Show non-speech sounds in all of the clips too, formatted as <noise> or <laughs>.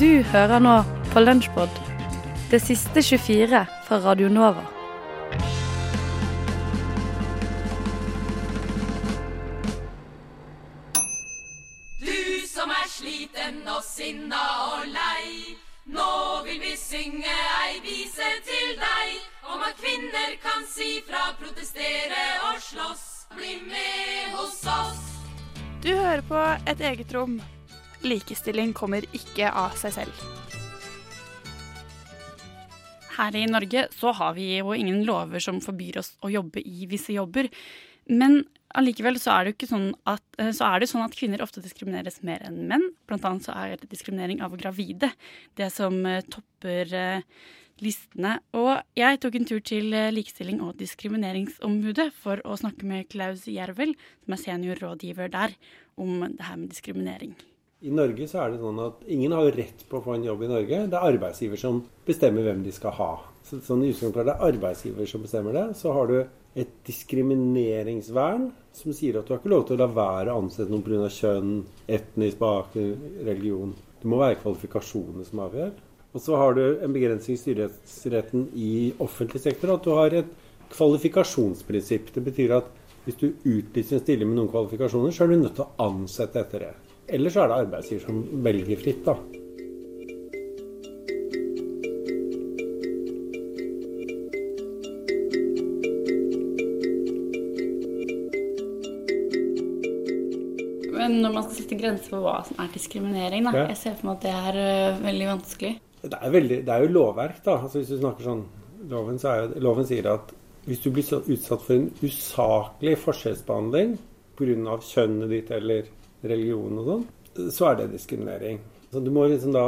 Du hører nå på Lunsjpod, det siste 24 fra Radio Nova. Du som er sliten og sinna og lei. Nå vil vi synge ei vise til deg om at kvinner kan si fra, protestere og slåss. Bli med hos oss. Du hører på Et eget rom. Likestilling kommer ikke av seg selv. Her i Norge så har vi jo ingen lover som forbyr oss å jobbe i visse jobber. Men allikevel så er det jo sånn at, eh, sånn at kvinner ofte diskrimineres mer enn menn. Blant annet så er det diskriminering av gravide det som eh, topper eh, listene. Og jeg tok en tur til Likestilling- og diskrimineringsombudet for å snakke med Klaus Jervel, som er seniorrådgiver der, om det her med diskriminering. I Norge så er det sånn at ingen har rett på å få en jobb i Norge. Det er arbeidsgiver som bestemmer hvem de skal ha. Så, sånn i utgangspunktet er det arbeidsgiver som bestemmer det. Så har du et diskrimineringsvern som sier at du har ikke lov til å la være å ansette noen pga. kjønn, etnisk bakgrunn, religion. Det må være kvalifikasjonene som avgjør. Og så har du en begrensning i styringsretten i offentlig sektor. At du har et kvalifikasjonsprinsipp. Det betyr at hvis du utlyser en stilling med noen kvalifikasjoner, så er du nødt til å ansette etter det. Eller så er det arbeidsgiver som velger fritt, da. Men når man skal sette grenser for hva som er diskriminering, da, jeg ser for meg at det er øh, veldig vanskelig. Det er, veldig, det er jo lovverk, da. Altså hvis du snakker sånn Loven, så er loven sier at hvis du blir så utsatt for en usaklig forskjellsbehandling pga. kjønnet ditt eller religion og sånn, så er det diskriminering. Så du må liksom da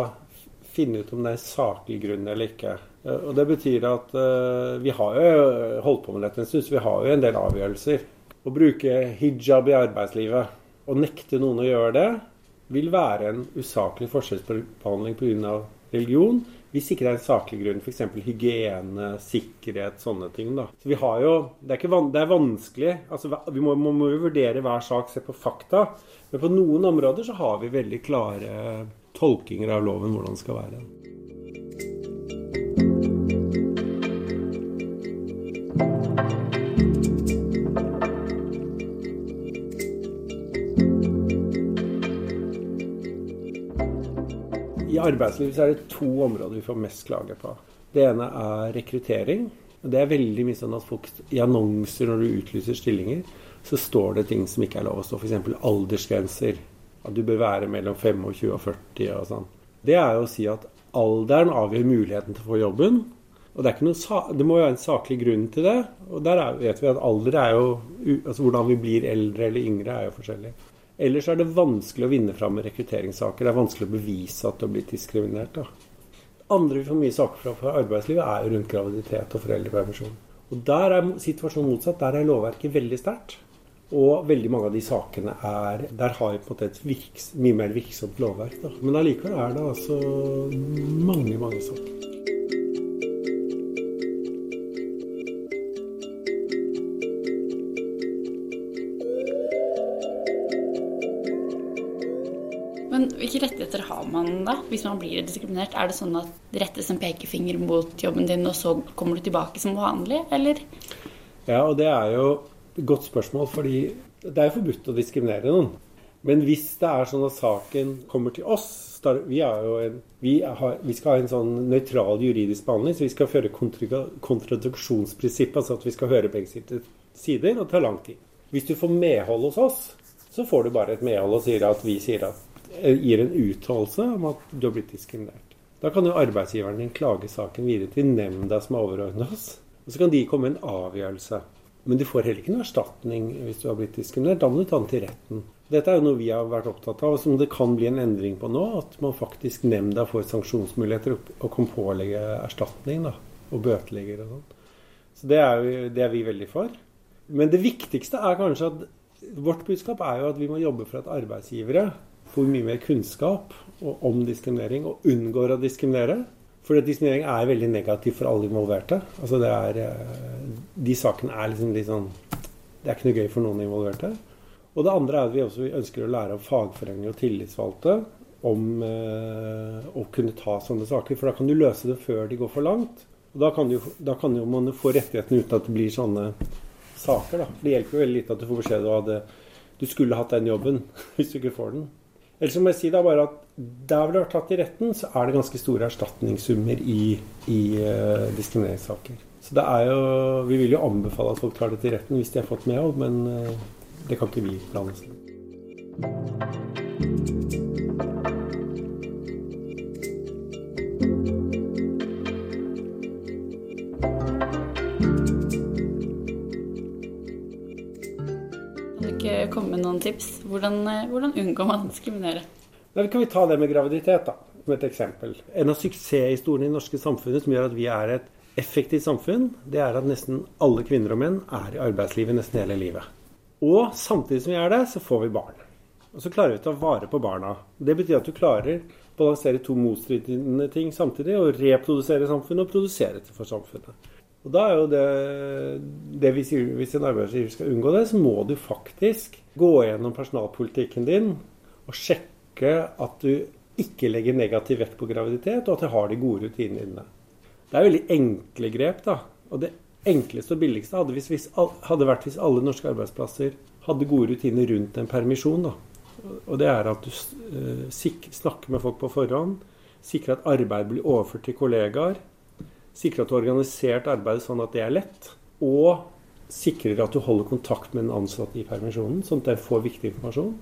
finne ut om det er saklig grunn eller ikke. Eh, Og det betyr at eh, vi har jo holdt på med dette en stund, så vi har jo en del avgjørelser. Å bruke hijab i arbeidslivet og nekte noen å gjøre det, vil være en usaklig forskjellsbehandling pga. religion, hvis ikke det er en saklig grunn, f.eks. hygiene, sikkerhet, sånne ting. da. Så vi har jo, Det er, van, det er vanskelig. altså Vi må, må, må vurdere hver sak, se på fakta. Men på noen områder så har vi veldig klare tolkinger av loven hvordan det skal være. Arbeidslivet er det to områder vi får mest klager på. Det ene er rekruttering. Det er veldig mye sånn at folk i annonser når du utlyser stillinger, så står det ting som ikke er lov å stå. F.eks. aldersgrenser. At du bør være mellom 25 og 40 og sånn. Det er jo å si at alderen avgjør muligheten til å få jobben. Og det, det må jo være en saklig grunn til det. Og der er, vet vi at alder er jo altså Hvordan vi blir eldre eller yngre, er jo forskjellig. Ellers er det vanskelig å vinne fram med rekrutteringssaker. Det er vanskelig å bevise at du har blitt diskriminert. Da. Andre vi får mye saker fra fra arbeidslivet, er rundt graviditet og foreldrepermisjon. Og Der er situasjonen motsatt. Der er lovverket veldig sterkt. Og veldig mange av de sakene er Der har vi på en måte et virks, mye mer virksomt lovverk. Da. Men allikevel er det altså mange, mange saker. Rettigheter har man da, hvis man blir diskriminert? Er det sånn at det rettes en pekefinger mot jobben din, og så kommer du tilbake som vanlig, eller? Ja, og det er jo et godt spørsmål, fordi det er jo forbudt å diskriminere noen. Men hvis det er sånn at saken kommer til oss Vi, en, vi, har, vi skal ha en sånn nøytral juridisk behandling, så vi skal føre kontra- kontradiksjonsprinsippet, altså at vi skal høre begge sider, og det tar lang tid. Hvis du får medhold hos oss, så får du bare et medhold og sier at vi sier at, gir en uttalelse om at du har blitt diskriminert. Da kan jo arbeidsgiveren din klage saken videre til nemnda som er overordnet oss. Og så kan de komme med en avgjørelse. Men du får heller ikke noe erstatning hvis du har blitt diskriminert. Da må du ta den til retten. Dette er jo noe vi har vært opptatt av, og som det kan bli en endring på nå. At man faktisk nemnda får sanksjonsmuligheter og- kan pålegge erstatning. da, Og bøtelegger og sånn. Så det er, jo, det er vi veldig for. Men det viktigste er kanskje at vårt budskap er jo at vi må jobbe for at arbeidsgivere får mye mer kunnskap om diskriminering og unngår å diskriminere. For diskriminering er veldig negativt for alle involverte. Altså det er, eh, de sakene er liksom litt sånn Det er ikke noe gøy for noen involverte. Og det andre er at vi også ønsker å lære av fagforeninger og tillitsvalgte om eh, å kunne ta sånne saker. For da kan du løse det før de går for langt. Og da kan, du, da kan jo man få rettighetene uten at det blir sånne saker. da. For det hjelper jo veldig lite at du får beskjed om at du skulle hatt den jobben <laughs> hvis du ikke får den. Ellers må jeg si da bare at der hvor det har tatt i retten, så er det ganske store erstatningssummer i, i uh, diskrimineringssaker. Så det er jo Vi vil jo anbefale at folk tar det til retten hvis de har fått medhold, men uh, det kan ikke vi blande oss i. ikke komme med noen tips? Hvordan, eh, hvordan unngår man å diskriminere? Da kan vi ta det med graviditet da, som et eksempel. En av suksesshistoriene i det norske samfunnet som gjør at vi er et effektivt samfunn, det er at nesten alle kvinner og menn er i arbeidslivet nesten hele livet. Og samtidig som vi er det, så får vi barn. Og så klarer vi å ta vare på barna. Det betyr at du klarer å balansere to motstridende ting samtidig, og reprodusere samfunnet og produsere for samfunnet. Og da er jo det, det vi Hvis en arbeidsgiver skal unngå det, så må du faktisk gå gjennom personalpolitikken din og sjekke at du ikke legger negativ vekt på graviditet, og at du har de gode rutinene dine. Det er veldig enkle grep, da. Og det enkleste og billigste hadde, hvis, hvis, hadde vært hvis alle norske arbeidsplasser hadde gode rutiner rundt en permisjon. da. Og det er at du eh, snakker med folk på forhånd, sikrer at arbeid blir overført til kollegaer, sikrer at du har organisert arbeidet sånn at det er lett, og sikrer at du holder kontakt med den ansatte i permisjonen, sånn at den får viktig informasjon,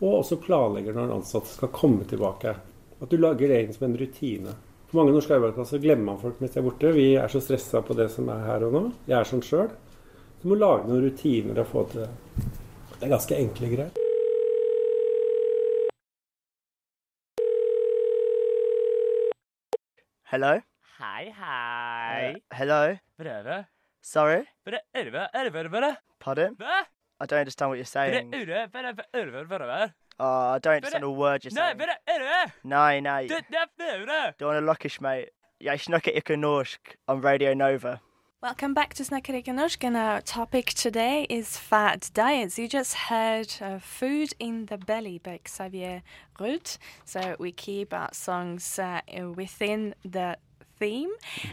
og også planlegger når den ansatte skal komme tilbake. At du lager det som en rutine. På mange norske arbeidsplasser glemmer man folk mens de er borte. Vi er så stressa på det som er her og nå. Jeg er sånn sjøl. Du må lage noen rutiner og få til det. Det er ganske enkle greier. Hello? Hei, eh, hei. Uh, hello? Brødre. Er Sorry? Brødre, ørve, ørve, brødre. Pardon? Hva? I don't understand what you're er saying. Brødre, ørve, brødre, ørve, brødre. Uh, I don't er understand a word you're Nei, saying. brødre, ørve. Nei, nei. Du, det er brødre. Du want to luckish, mate? Jeg snakker ikke norsk on Radio Nova. Welcome back to Snackarika Norsk, and our topic today is fat diets. You just heard uh, Food in the Belly by Xavier Rudd. So we keep our songs uh, within the theme.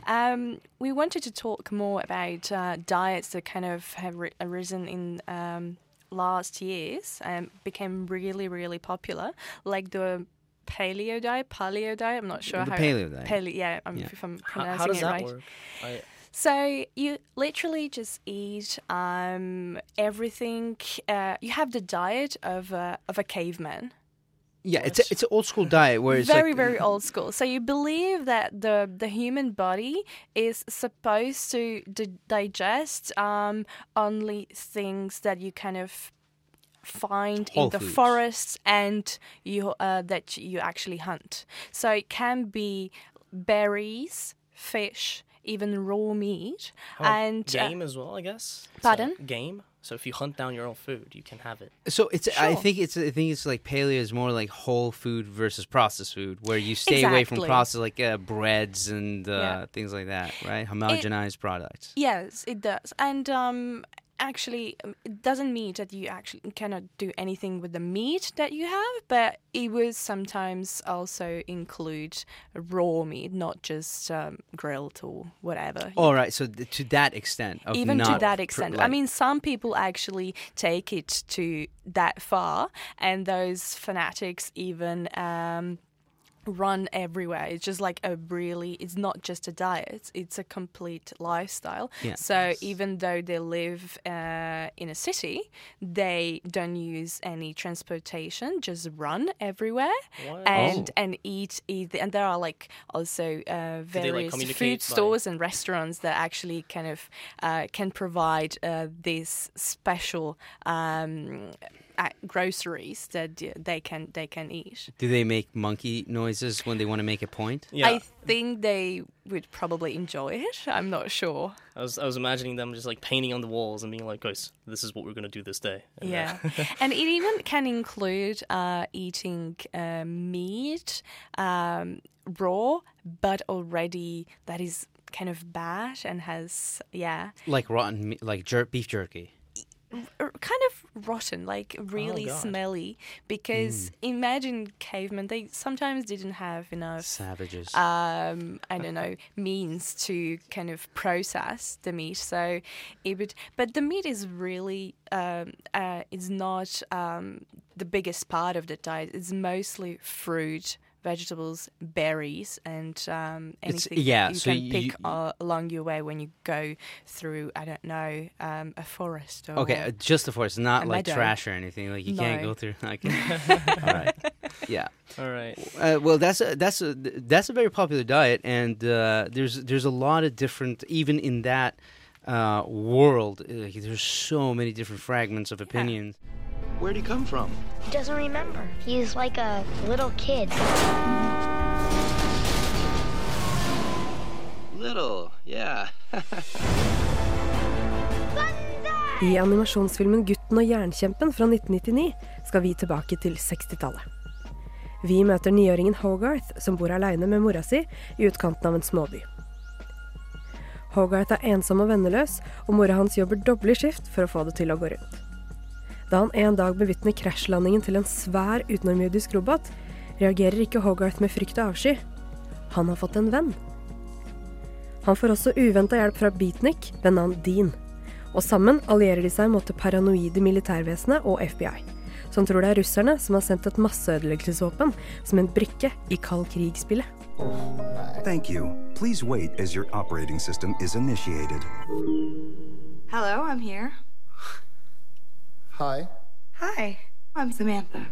Um, we wanted to talk more about uh, diets that kind of have ri- arisen in um, last years and became really, really popular, like the paleo diet, paleo diet. I'm not sure The how. paleo diet. Paleo, yeah, I'm, Yeah. if I'm How, pronouncing how does it that right. work? I, So you literally just eat um, everything. Uh, you have the diet of a, of a caveman. Yeah, it's a, it's an old school diet where it's very like, very old school. So you believe that the the human body is supposed to d- digest um, only things that you kind of find Whole in the foods. forests and you uh, that you actually hunt. So it can be berries, fish, even raw meat, oh, and uh, game as well, I guess. Pardon? a game. So if you hunt down your own food, you can have it. So it's I think it's I think it's like paleo is more like whole food versus processed food where you stay away from processed like uh, breads and uh, Yeah. things like that, right? Homogenized products. Yes, it does. And um, actually, um, it doesn't mean that you actually cannot do anything with the meat that you have, but it will sometimes also include raw meat, not just um, grilled or whatever. All right, so th- to that extent, of Even to that pr- extent. I mean, some people actually take it to that far, and those fanatics even. Um, run everywhere it's just like a really it's not just a diet it's a complete lifestyle Yeah. so even though they live uh, in a city they don't use any transportation just run everywhere and Oh. and eat eat and there are like also uh, like, various communicate food by- stores and restaurants that actually kind of uh, can provide uh, these special um, groceries that they can they can eat. do they make monkey noises when they want to make a point? Yeah, I think they would probably enjoy it. I'm not sure. I was I was imagining them just like painting on the walls and being like, guys, this is what we're gonna do this day. And, uh, Yeah, <laughs> and it even can include uh, eating uh, meat um, raw, but already that is kind of bad and has yeah Like rotten, like jer- beef jerky. R- kind of rotten, like really God. smelly. Because imagine cavemen, they sometimes didn't have enough Savages. um, I don't know, means to kind of process the meat. So it would, but the meat is really, um, uh, is not um, the biggest part of the diet. It's mostly fruit, vegetables, berries, and um, anything yeah, you so can you- pick uh, along your way when you go through, I don't know, um, a forest or Okay, uh, just the forest, not a like meadow. trash or anything. Like you can't go through. <laughs> Like, <laughs> all right, yeah. All right. Uh, well, that's a, that's a that's a very popular diet, and uh, there's there's a lot of different even in that uh, world. Like, there's so many different fragments of opinions. Where'd he come from? He doesn't remember. He's like a little kid. Little, yeah. I animasjonsfilmen 'Gutten og jernkjempen' fra 1999 skal vi tilbake til 60-tallet. Vi møter niåringen Hogarth, som bor aleine med mora si i utkanten av en småby. Hogarth er ensom og venneløs, og mora hans jobber doble skift for å få det til å gå rundt. Da han en dag bevitner krasjlandingen til en svær utenomjordisk robot, reagerer ikke Hogarth med frykt og avsky. Han har fått en venn. Han får også uventa hjelp fra Beatnik ved navn Dean. Og sammen allierer de seg mot det paranoide militærvesenet og FBI, som tror det er russerne som har sendt et masseødeleggelsesvåpen som en brikke i kald krig-spillet. Thank you. Please wait as your operating system is initiated. Hello, I'm here. Hi. Hi, I'm Samantha.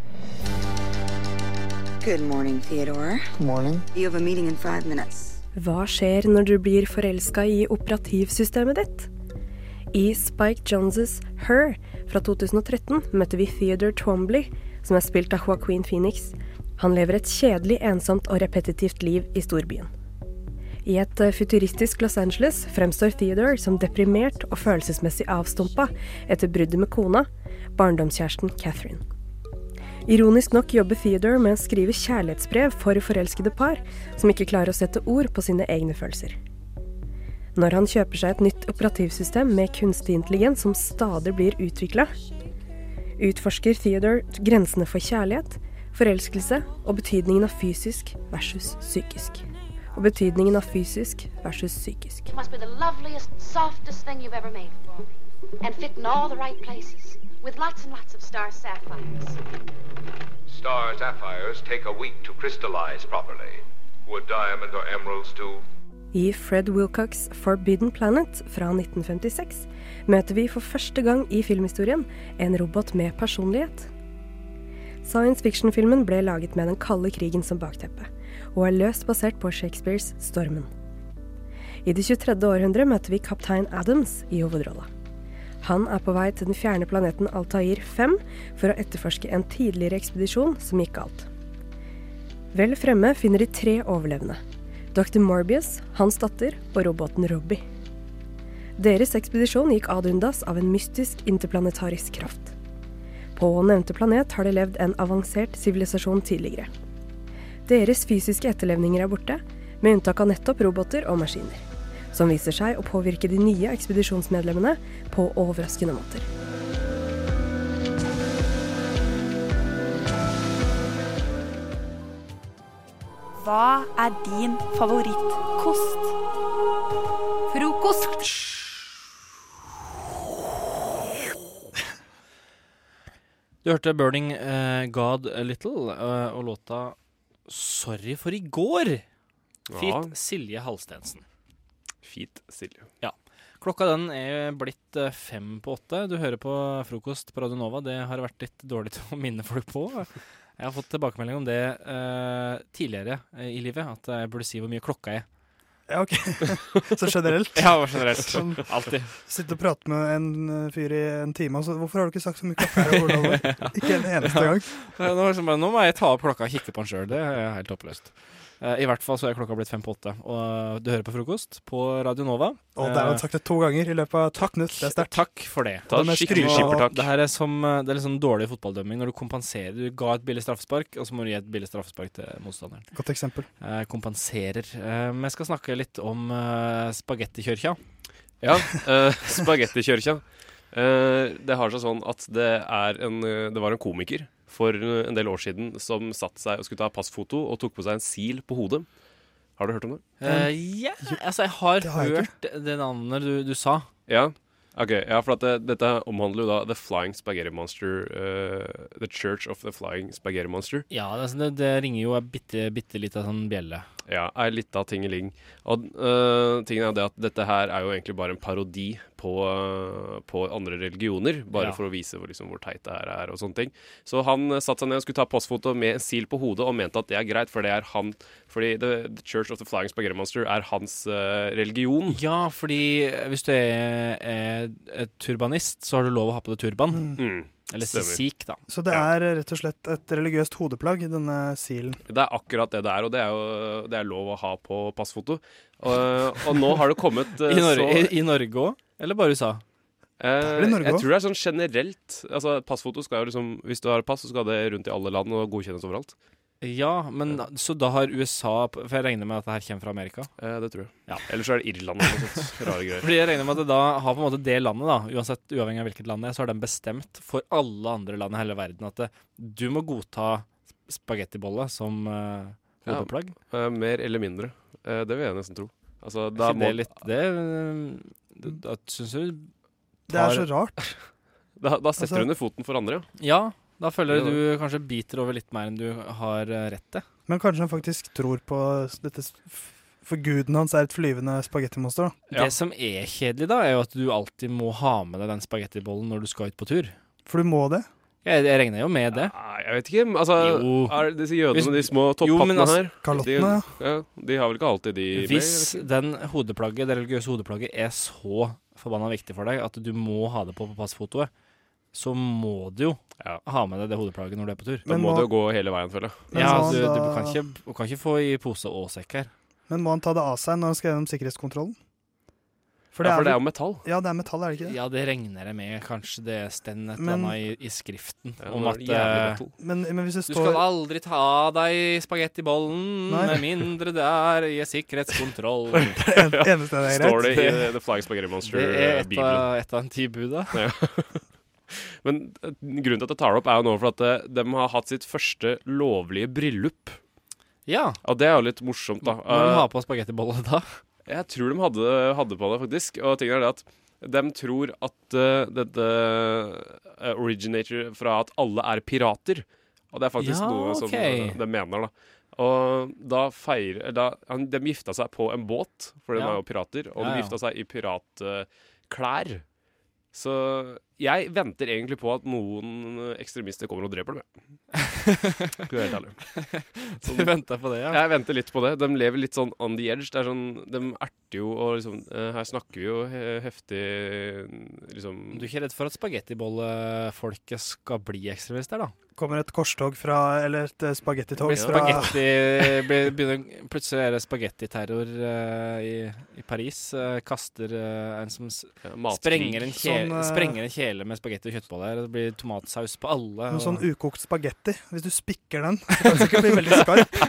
Good morning, Theodore. Good morning. You have a meeting in five minutes. Hva skjer når du blir forelska i operativsystemet ditt? I Spike Jonzes Her fra 2013 møtte vi Theodore Twombly, som er spilt av Joaquin Phoenix. Han lever et kjedelig, ensomt og repetitivt liv i storbyen. I et eh, futuristisk Los Angeles fremstår Theodore som deprimert og følelsesmessig avstumpa etter bruddet med kona, barndomskjæresten Catherine. Ironisk nok jobber Theodore med å skrive kjærlighetsbrev for forelskede par som ikke klarer å sette ord på sine egne følelser. Når han kjøper seg et nytt operativsystem med kunstig intelligens som stadig blir utvikla, utforsker Theodore grensene for kjærlighet, forelskelse og betydningen av fysisk versus psykisk. Og betydningen av fysisk versus psykisk. It must be the loveliest, softest thing you've ever made for me. And fit in all the right places. Lots lots star sapphires. Star sapphires take a week to crystallize properly. Would diamond or emeralds do? I Fred Wilcocks Forbidden Planet fra 1956 møter vi for første gang i filmhistorien en robot med personlighet. Science fiction-filmen ble laget med den kalde krigen som bakteppe, og er løst basert på Shakespeares Stormen. I det 23. århundre møter vi kaptein Adams i hovedrolla. Han er på vei til den fjerne planeten Altair 5 for å etterforske en tidligere ekspedisjon som gikk galt. Vel fremme finner de tre overlevende. Dr. Morbius, hans datter og roboten Robbie. Deres ekspedisjon gikk ad undas av en mystisk interplanetarisk kraft. På nevnte planet har det levd en avansert sivilisasjon tidligere. Deres fysiske etterlevninger er borte, med unntak av nettopp roboter og maskiner, som viser seg å påvirke de nye ekspedisjonsmedlemmene på overraskende måter. Hva er din favorittkost? Frokost. Du hørte 'Burning eh, God a Little' eh, og låta 'Sorry for i går'. Feat Silje Halstensen. Feat Silje. Ja. Klokka den er blitt eh, fem på åtte. Du hører på frokost på Radio Nova. Det har vært litt dårlig <laughs> til å minne folk på. Jeg har fått tilbakemelding om det uh, tidligere eh, i livet, at jeg burde si hvor mye klokka er. Ja, ok. <laughs> Så generelt? Ja, generelt. Sånn, Alltid. Sitte og prate med en eh, fyr i en time, og så Hvorfor har du ikke sagt så mye kaffe er? og hvordan er?» <laughs> Ikke en eneste gang. Nå, liksom bare, nå må jeg ta opp klokka og kikke på den sjøl. Det er helt håpløst. Eh, I hvert fall så er klokka blitt fem på åtte. Og du hører på frokost på Radio Nova. Og der har du sagt det to ganger i løpet av Takk, Knut. Det er sterkt. Takk for det. Ta et skikkelig skippertak. Det her er som eh, Det er litt sånn dårlig fotballdømming når du kompenserer. Du ga et billig straffespark, og så må du gi et billig straffespark til motstanderen. Godt eksempel. Eh, kompenserer. Eh, jeg skal snakke litt om eh, spagettikjørkja. Ja, eh, spagettikjørkja. Eh, det har seg sånn at det, er en, eh, det var en komiker for eh, en del år siden som satte seg og skulle ta passfoto og tok på seg en sil på hodet. Har du hørt om det? Eh, ja, altså jeg har, Det har jeg hørt det navnet du, du sa. Ja, ok. Ja, for at det, dette omhandler jo da The Flying Spaghetti Monster. Uh, the Church of the Flying Spaghetti Monster. Ja, det, sånn- det, det ringer jo ei bitte, bitte lita sånn bjelle. Ja, er litt av tingeling. Og uh, tingen er det at dette her er jo egentlig bare en parodi på, uh, på andre religioner. Bare Ja. for å vise hvor, liksom, hvor teit det her er og sånne ting. Så han uh, satte seg ned og skulle ta postfoto med en sil på hodet, og mente at det er greit, for det er han Fordi The, the Church of the Flying Spaghetti Monster er hans religion. Ja, fordi hvis du er, er, er turbanist, så har du lov å ha på deg turban. Mm, Eller sikh, da. Så det er eh, rett og slett et religiøst hodeplagg, denne silen. Det er akkurat det det er, og det er jo det er lov å ha på passfoto. Og, og nå har det kommet øh, <laughs> I, Nor så i, I Norge òg? Eller bare USA? Eh, jeg også. tror det er sånn generelt. Altså Passfoto skal jo liksom Hvis du har pass, så skal det rundt i alle land og godkjennes overalt. Ja, men så da har USA For jeg regner med at det her kommer fra Amerika? Eh, det tror jeg. Ja. Eller så er det Irland eller noe sånt. <laughs> Rare greier. Fordi jeg regner med at det da har på en måte det landet, da, uansett uavhengig av hvilket land det er, så har den bestemt for alle andre land i hele verden at det, du må godta spagettibolle som uh, Ja. hodeplagg. Eh, mer eller mindre. Eh, det vil jeg nesten tro. Altså, Er da ikke må det litt Det, det Da syns du Det er så rart. <laughs> Da, da setter Altså- du under foten for andre, ja. Ja, da føler jeg du kanskje biter over litt mer enn du har eh, rett til. Men kanskje han faktisk tror på dette For guden hans er et flyvende spagettimonster, da. Det som er kjedelig, da, er jo at du alltid må ha med deg den spagettibollen når du skal ut på tur. For du må det. Jeg, jeg regner jo med det. Nei, jeg vet ikke. Altså, Jo. er disse jødene med de små topphattene altså- her Kalottene, de, ja. De har vel ikke alltid de Hvis med? den hodeplagget, det religiøse hodeplagget er så forbanna viktig for deg at du må ha det på på passfotoet, så må du jo ha med deg det hodeplagget når du er på tur. Da må du jo gå hele veien, føler jeg. Ja, må du, du kan, ikke, du kan ikke få i pose og sekk her. Men må han ta det av seg når han skal gjennom sikkerhetskontrollen? Ja, for det er jo metall. Ja, det er metall, er det ikke det? Ja, det regner jeg med. Kanskje det står et eller annet i, i skriften Ja, om at eh, metal. Men, men hvis det Du skal aldri ta av deg spagettibollen med mindre det er i sikkerhetskontroll. <laughs> det eneste det er greit. Står det i The Flying Spaghetti Monster-bibelen. Det er et av, et av en ti buda. Ja. <laughs> Men eh, grunnen til at jeg tar det opp, er jo nå for at eh, de har hatt sitt første lovlige bryllup. Ja. Og det er jo litt morsomt, da. Må de ha på spagettibolle da? Jeg tror de hadde, hadde på det, faktisk. Og tingen er det at de tror at uh, dette uh, originator fra at alle er pirater. Og det er faktisk Ja, noe som ok. eh, de mener, da. Og da feirer da, De gifta seg på en båt, for de Ja. er jo pirater. Og Ja, de gifta seg i piratklær. Så jeg venter egentlig på at noen ekstremister kommer og dreper dem. <laughs> Skal helt ærlig. <laughs> Du venter på det, ja? Jeg venter litt på det. De lever litt sånn on the edge. Det er sånn, de erter jo og liksom eh, Her snakker vi jo heftig liksom Du er ikke redd for at spagettibollefolket skal bli ekstremister, da? Kommer et korstog fra Eller et eh, spagettitog fra spagetti, begynner, plutselig er det spagettiterror uh, i, i Paris. Uh, kaster uh, en som sprenger, en kjele, Sånn, sprenger en kjele med spagetti og kjøttboller. Det blir tomatsaus på alle. Noe sånn ukokt spagetti. Hvis du spikker den, <laughs> så kan den sikkert bli veldig skarp.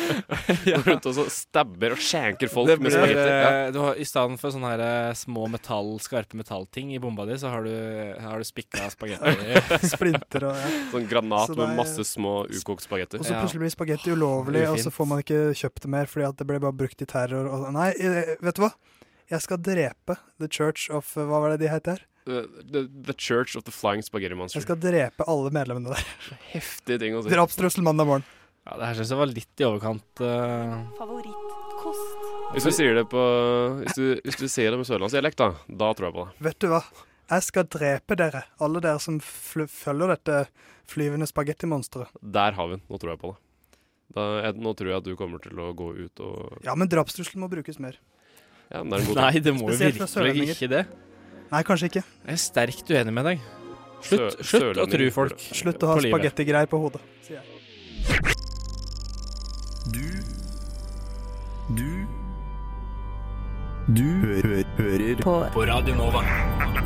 <laughs> Går rundt og så stabber og skjenker folk blir, med spagetti. Ja. du har, I stedet for sånne her, små metall, skarpe metallting i bomba di, så har du, har du spikka spagetti. <laughs> Splinter og ja. Sånn granat er, med masse små ukokt spagetti. Og så plutselig blir spagetti ulovlig, og så får man ikke kjøpt det mer fordi at det ble bare brukt i terror. Og, nei, eh, vet du hva? Jeg skal drepe The Church of Hva var det de het her? The, the, the Church of the Flying Spaghetti Monster. Jeg skal drepe alle medlemmene der. <laughs> Heftige ting å si. Drapstrussel mandag morgen. Ja, det her syns jeg var litt i overkant. uh... Favorittkost. Hvis du sier det på Hvis du, hvis du sier det med sørlandsdialekt, da, da tror jeg på det. Vet du hva? Jeg skal drepe dere, alle dere som fl følger dette flyvende spagettimonsteret. Der har vi den. Nå tror jeg på det. Da, jeg, nå tror jeg at du kommer til å gå ut og Ja, men drapstrusselen må brukes mer. Ja, men det er en god Nei, det må jo virkelig ikke det. Nei, kanskje ikke. Jeg er sterkt uenig med deg. Slutt, Sø- slutt å tro sørlendinger. folk. Slutt å ha spagettigreier på hodet, sier jeg. Du Du Du hø hører På på Radio Nova.